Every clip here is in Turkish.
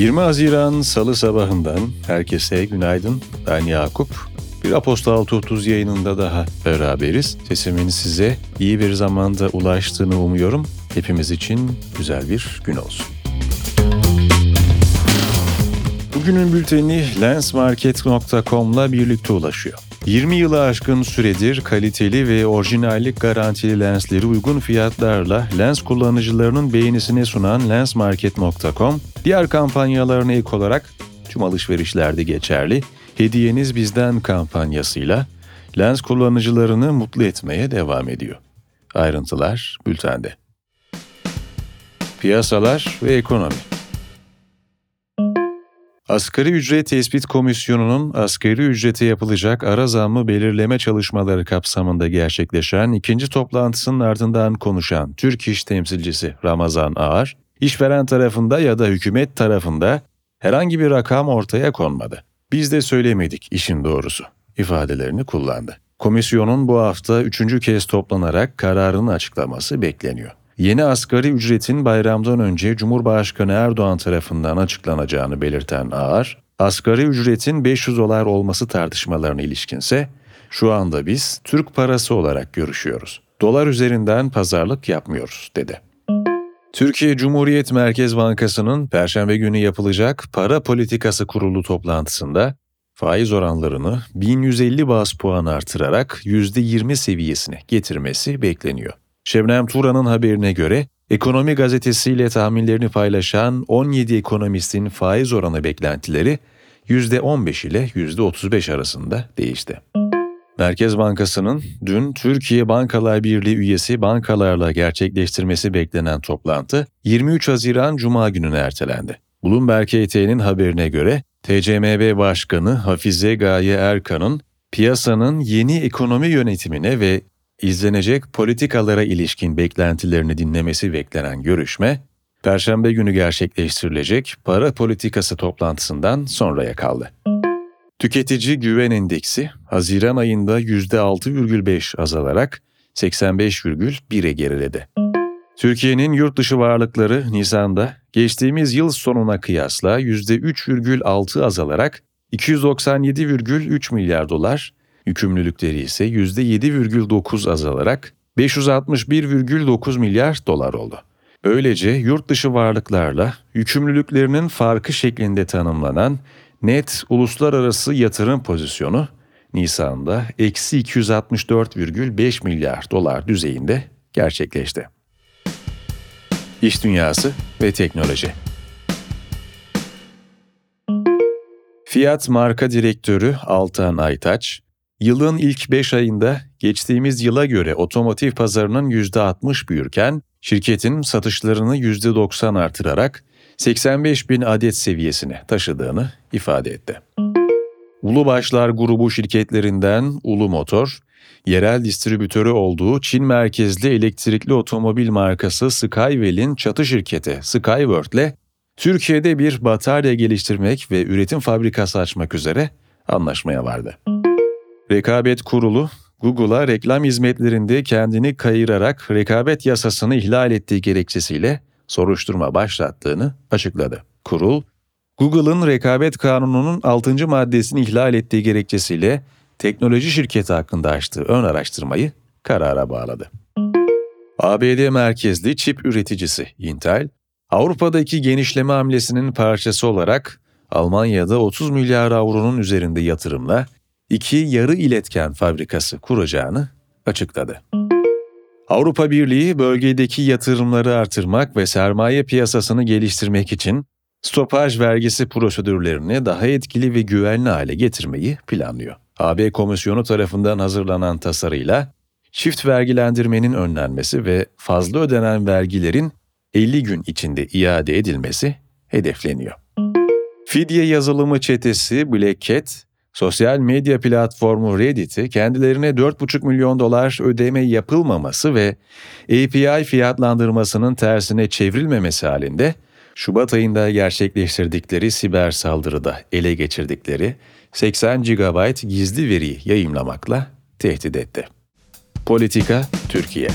20 Haziran Salı sabahından herkese günaydın. Ben Yakup. Bir Apostol Tuhtuz yayınında daha beraberiz. Sesimin size iyi bir zamanda ulaştığını umuyorum. Hepimiz için güzel bir gün olsun. Bugünün bülteni lensmarket.com'la birlikte ulaşıyor. 20 yılı aşkın süredir kaliteli ve orijinallik garantili lensleri uygun fiyatlarla lens kullanıcılarının beğenisine sunan lensmarket.com, diğer kampanyalarına ek olarak tüm alışverişlerde geçerli Hediyeniz Bizden kampanyasıyla lens kullanıcılarını mutlu etmeye devam ediyor. Ayrıntılar bültende. Piyasalar ve ekonomi Asgari Ücret Tespit Komisyonu'nun asgari ücrete yapılacak ara zammı belirleme çalışmaları kapsamında gerçekleşen ikinci toplantısının ardından konuşan Türk İş temsilcisi Ramazan Ağar, işveren tarafında ya da hükümet tarafında herhangi bir rakam ortaya konmadı. Biz de söylemedik işin doğrusu ifadelerini kullandı. Komisyonun bu hafta üçüncü kez toplanarak kararın açıklaması bekleniyor. Yeni asgari ücretin bayramdan önce Cumhurbaşkanı Erdoğan tarafından açıklanacağını belirten Ağar, asgari ücretin 500 dolar olması tartışmalarına ilişkinse şu anda biz Türk parası olarak görüşüyoruz. Dolar üzerinden pazarlık yapmıyoruz dedi. Türkiye Cumhuriyet Merkez Bankası'nın Perşembe günü yapılacak para politikası kurulu toplantısında faiz oranlarını 1150 bas puan artırarak %20 seviyesine getirmesi bekleniyor. Şebnem Turan'ın haberine göre Ekonomi gazetesiyle tahminlerini paylaşan 17 ekonomistin faiz oranı beklentileri %15 ile %35 arasında değişti. Merkez Bankası'nın dün Türkiye Bankalar Birliği üyesi bankalarla gerçekleştirmesi beklenen toplantı 23 Haziran Cuma gününe ertelendi. Bloomberg HT'nin haberine göre TCMB Başkanı Hafize Gaye Erkan'ın piyasanın yeni ekonomi yönetimine ve izlenecek politikalara ilişkin beklentilerini dinlemesi beklenen görüşme, Perşembe günü gerçekleştirilecek para politikası toplantısından sonraya kaldı. Tüketici güven endeksi Haziran ayında %6,5 azalarak 85,1'e geriledi. Türkiye'nin yurt dışı varlıkları Nisan'da geçtiğimiz yıl sonuna kıyasla %3,6 azalarak 297,3 milyar dolar, yükümlülükleri ise %7,9 azalarak 561,9 milyar dolar oldu. Böylece yurt dışı varlıklarla yükümlülüklerinin farkı şeklinde tanımlanan net uluslararası yatırım pozisyonu Nisan'da eksi 264,5 milyar dolar düzeyinde gerçekleşti. İş Dünyası ve Teknoloji Fiat Marka Direktörü Altan Aytaç, yılın ilk 5 ayında geçtiğimiz yıla göre otomotiv pazarının %60 büyürken, şirketin satışlarını %90 artırarak 85 bin adet seviyesine taşıdığını ifade etti. Ulu Başlar grubu şirketlerinden Ulu Motor, yerel distribütörü olduğu Çin merkezli elektrikli otomobil markası Skywell'in çatı şirketi Skyworth'le Türkiye'de bir batarya geliştirmek ve üretim fabrikası açmak üzere anlaşmaya vardı. Rekabet Kurulu, Google'a reklam hizmetlerinde kendini kayırarak rekabet yasasını ihlal ettiği gerekçesiyle soruşturma başlattığını açıkladı. Kurul, Google'ın rekabet kanununun 6. maddesini ihlal ettiği gerekçesiyle teknoloji şirketi hakkında açtığı ön araştırmayı karara bağladı. ABD merkezli çip üreticisi Intel, Avrupa'daki genişleme hamlesinin parçası olarak Almanya'da 30 milyar avronun üzerinde yatırımla iki yarı iletken fabrikası kuracağını açıkladı. Avrupa Birliği bölgedeki yatırımları artırmak ve sermaye piyasasını geliştirmek için stopaj vergisi prosedürlerini daha etkili ve güvenli hale getirmeyi planlıyor. AB Komisyonu tarafından hazırlanan tasarıyla çift vergilendirmenin önlenmesi ve fazla ödenen vergilerin 50 gün içinde iade edilmesi hedefleniyor. Fidye yazılımı çetesi Black Cat, sosyal medya platformu Reddit'i kendilerine 4,5 milyon dolar ödeme yapılmaması ve API fiyatlandırmasının tersine çevrilmemesi halinde Şubat ayında gerçekleştirdikleri siber saldırıda ele geçirdikleri 80 GB gizli veriyi yayımlamakla tehdit etti. Politika Türkiye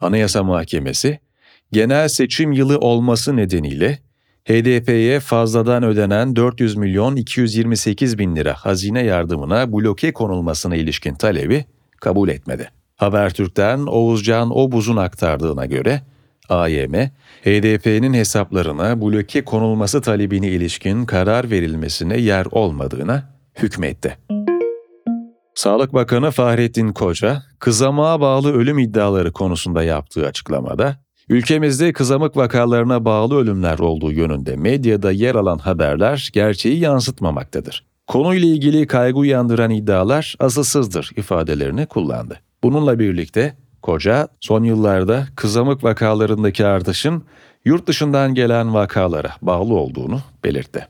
Anayasa Mahkemesi, genel seçim yılı olması nedeniyle HDP'ye fazladan ödenen 400 milyon 228 bin lira hazine yardımına bloke konulmasına ilişkin talebi kabul etmedi. Habertürk'ten Oğuzcan Obuz'un aktardığına göre AYM, HDP'nin hesaplarına bloke konulması talebine ilişkin karar verilmesine yer olmadığına hükmetti. Sağlık Bakanı Fahrettin Koca, kızamığa bağlı ölüm iddiaları konusunda yaptığı açıklamada, ülkemizde kızamık vakalarına bağlı ölümler olduğu yönünde medyada yer alan haberler gerçeği yansıtmamaktadır. Konuyla ilgili kaygı uyandıran iddialar asılsızdır ifadelerini kullandı. Bununla birlikte Koca, son yıllarda kızamık vakalarındaki artışın yurt dışından gelen vakalara bağlı olduğunu belirtti.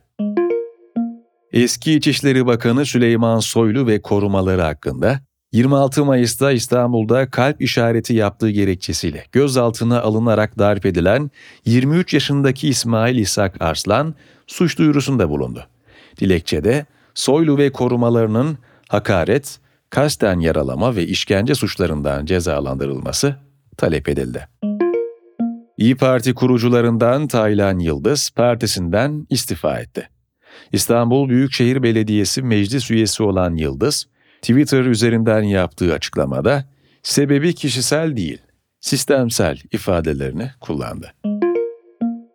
Eski İçişleri Bakanı Süleyman Soylu ve korumaları hakkında 26 Mayıs'ta İstanbul'da kalp işareti yaptığı gerekçesiyle gözaltına alınarak darp edilen 23 yaşındaki İsmail İshak Arslan suç duyurusunda bulundu. Dilekçede Soylu ve korumalarının hakaret, kasten yaralama ve işkence suçlarından cezalandırılması talep edildi. İyi Parti kurucularından Taylan Yıldız partisinden istifa etti. İstanbul Büyükşehir Belediyesi meclis üyesi olan Yıldız, Twitter üzerinden yaptığı açıklamada sebebi kişisel değil, sistemsel ifadelerini kullandı.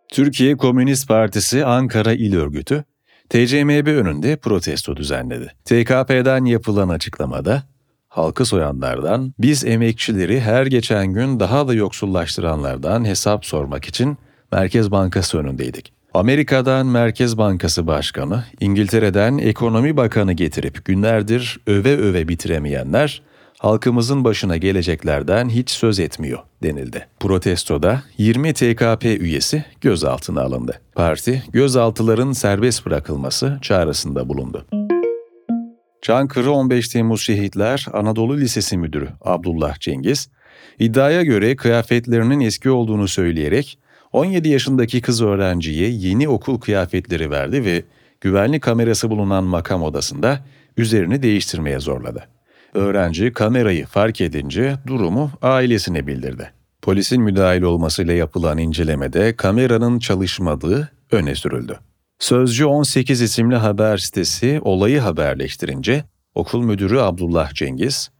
Türkiye Komünist Partisi Ankara İl Örgütü, TCMB önünde protesto düzenledi. TKP'den yapılan açıklamada, halkı soyanlardan, biz emekçileri her geçen gün daha da yoksullaştıranlardan hesap sormak için Merkez Bankası önündeydik. Amerika'dan Merkez Bankası Başkanı, İngiltere'den Ekonomi Bakanı getirip günlerdir öve öve bitiremeyenler, halkımızın başına geleceklerden hiç söz etmiyor denildi. Protestoda 20 TKP üyesi gözaltına alındı. Parti, gözaltıların serbest bırakılması çağrısında bulundu. Çankırı 15 Temmuz Şehitler Anadolu Lisesi Müdürü Abdullah Cengiz, iddiaya göre kıyafetlerinin eski olduğunu söyleyerek 17 yaşındaki kız öğrenciye yeni okul kıyafetleri verdi ve güvenlik kamerası bulunan makam odasında üzerini değiştirmeye zorladı. Öğrenci kamerayı fark edince durumu ailesine bildirdi. Polisin müdahil olmasıyla yapılan incelemede kameranın çalışmadığı öne sürüldü. Sözcü 18 isimli haber sitesi olayı haberleştirince okul müdürü Abdullah Cengiz,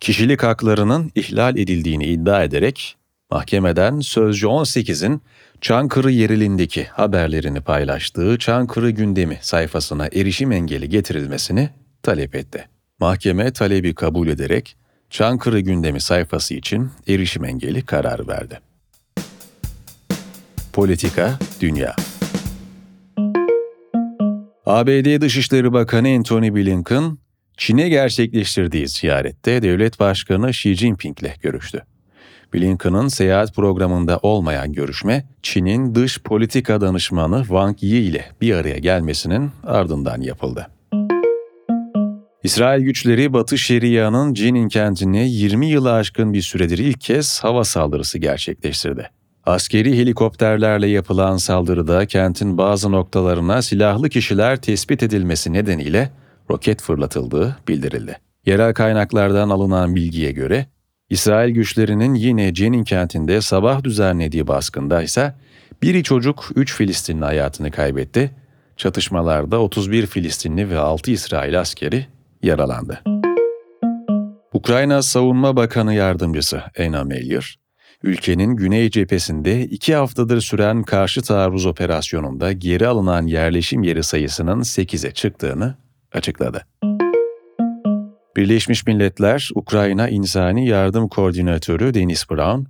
kişilik haklarının ihlal edildiğini iddia ederek mahkemeden Sözcü 18'in Çankırı yerilindeki haberlerini paylaştığı Çankırı gündemi sayfasına erişim engeli getirilmesini talep etti. Mahkeme talebi kabul ederek Çankırı gündemi sayfası için erişim engeli kararı verdi. Politika, Dünya ABD Dışişleri Bakanı Antony Blinken, Çin'e gerçekleştirdiği ziyarette devlet başkanı Xi Jinping ile görüştü. Blinken'ın seyahat programında olmayan görüşme, Çin'in dış politika danışmanı Wang Yi ile bir araya gelmesinin ardından yapıldı. İsrail güçleri Batı Şeria'nın Cinin kentine 20 yılı aşkın bir süredir ilk kez hava saldırısı gerçekleştirdi. Askeri helikopterlerle yapılan saldırıda kentin bazı noktalarına silahlı kişiler tespit edilmesi nedeniyle roket fırlatıldığı bildirildi. Yerel kaynaklardan alınan bilgiye göre İsrail güçlerinin yine Cenin kentinde sabah düzenlediği baskında ise biri çocuk 3 Filistinli hayatını kaybetti. Çatışmalarda 31 Filistinli ve 6 İsrail askeri yaralandı. Ukrayna Savunma Bakanı Yardımcısı Ena Meyer, ülkenin güney cephesinde iki haftadır süren karşı taarruz operasyonunda geri alınan yerleşim yeri sayısının 8'e çıktığını açıkladı. Birleşmiş Milletler Ukrayna İnsani Yardım Koordinatörü Denis Brown,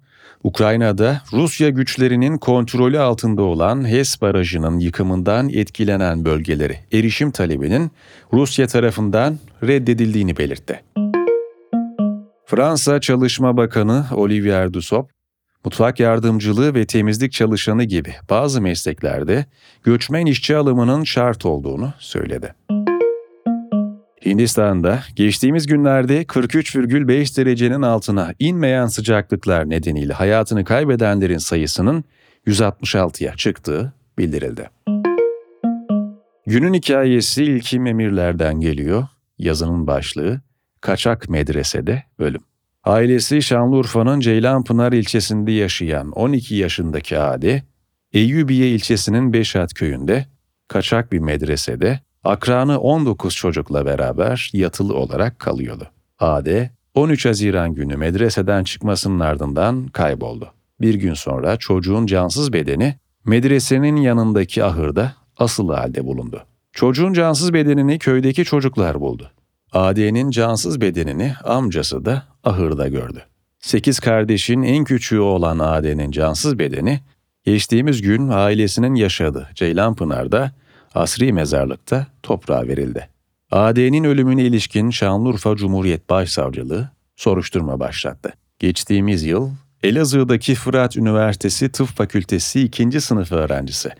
Ukrayna'da Rusya güçlerinin kontrolü altında olan HES barajının yıkımından etkilenen bölgeleri erişim talebinin Rusya tarafından reddedildiğini belirtti. Fransa Çalışma Bakanı Olivier Dussopt, mutfak yardımcılığı ve temizlik çalışanı gibi bazı mesleklerde göçmen işçi alımının şart olduğunu söyledi. Hindistan'da geçtiğimiz günlerde 43,5 derecenin altına inmeyen sıcaklıklar nedeniyle hayatını kaybedenlerin sayısının 166'ya çıktığı bildirildi. Günün hikayesi ilkim emirlerden geliyor. Yazının başlığı Kaçak Medresede Ölüm. Ailesi Şanlıurfa'nın Ceylanpınar ilçesinde yaşayan 12 yaşındaki Ade, Eyyubiye ilçesinin Beşat köyünde, kaçak bir medresede, akranı 19 çocukla beraber yatılı olarak kalıyordu. Ade, 13 Haziran günü medreseden çıkmasının ardından kayboldu. Bir gün sonra çocuğun cansız bedeni medresenin yanındaki ahırda asılı halde bulundu. Çocuğun cansız bedenini köydeki çocuklar buldu. Ade'nin cansız bedenini amcası da ahırda gördü. Sekiz kardeşin en küçüğü olan Ade'nin cansız bedeni, geçtiğimiz gün ailesinin yaşadığı Ceylanpınar'da asri mezarlıkta toprağa verildi. Ade'nin ölümüne ilişkin Şanlıurfa Cumhuriyet Başsavcılığı soruşturma başlattı. Geçtiğimiz yıl Elazığ'daki Fırat Üniversitesi Tıp Fakültesi 2. sınıf öğrencisi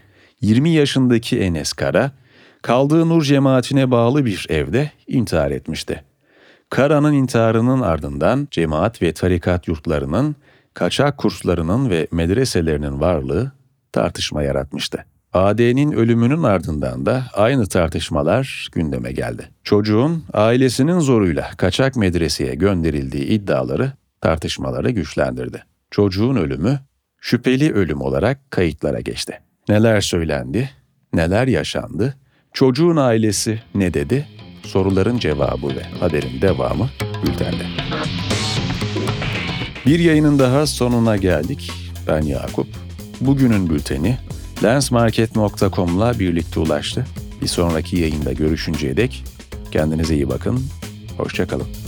20 yaşındaki Enes Kara, kaldığı Nur cemaatine bağlı bir evde intihar etmişti. Kara'nın intiharının ardından cemaat ve tarikat yurtlarının, kaçak kurslarının ve medreselerinin varlığı tartışma yaratmıştı. AD'nin ölümünün ardından da aynı tartışmalar gündeme geldi. Çocuğun ailesinin zoruyla kaçak medreseye gönderildiği iddiaları tartışmaları güçlendirdi. Çocuğun ölümü şüpheli ölüm olarak kayıtlara geçti. Neler söylendi, neler yaşandı, çocuğun ailesi ne dedi? Soruların cevabı ve haberin devamı bültende. Bir yayının daha sonuna geldik. Ben Yakup. Bugünün bülteni lensmarket.com'la birlikte ulaştı. Bir sonraki yayında görüşünceye dek kendinize iyi bakın. Hoşçakalın.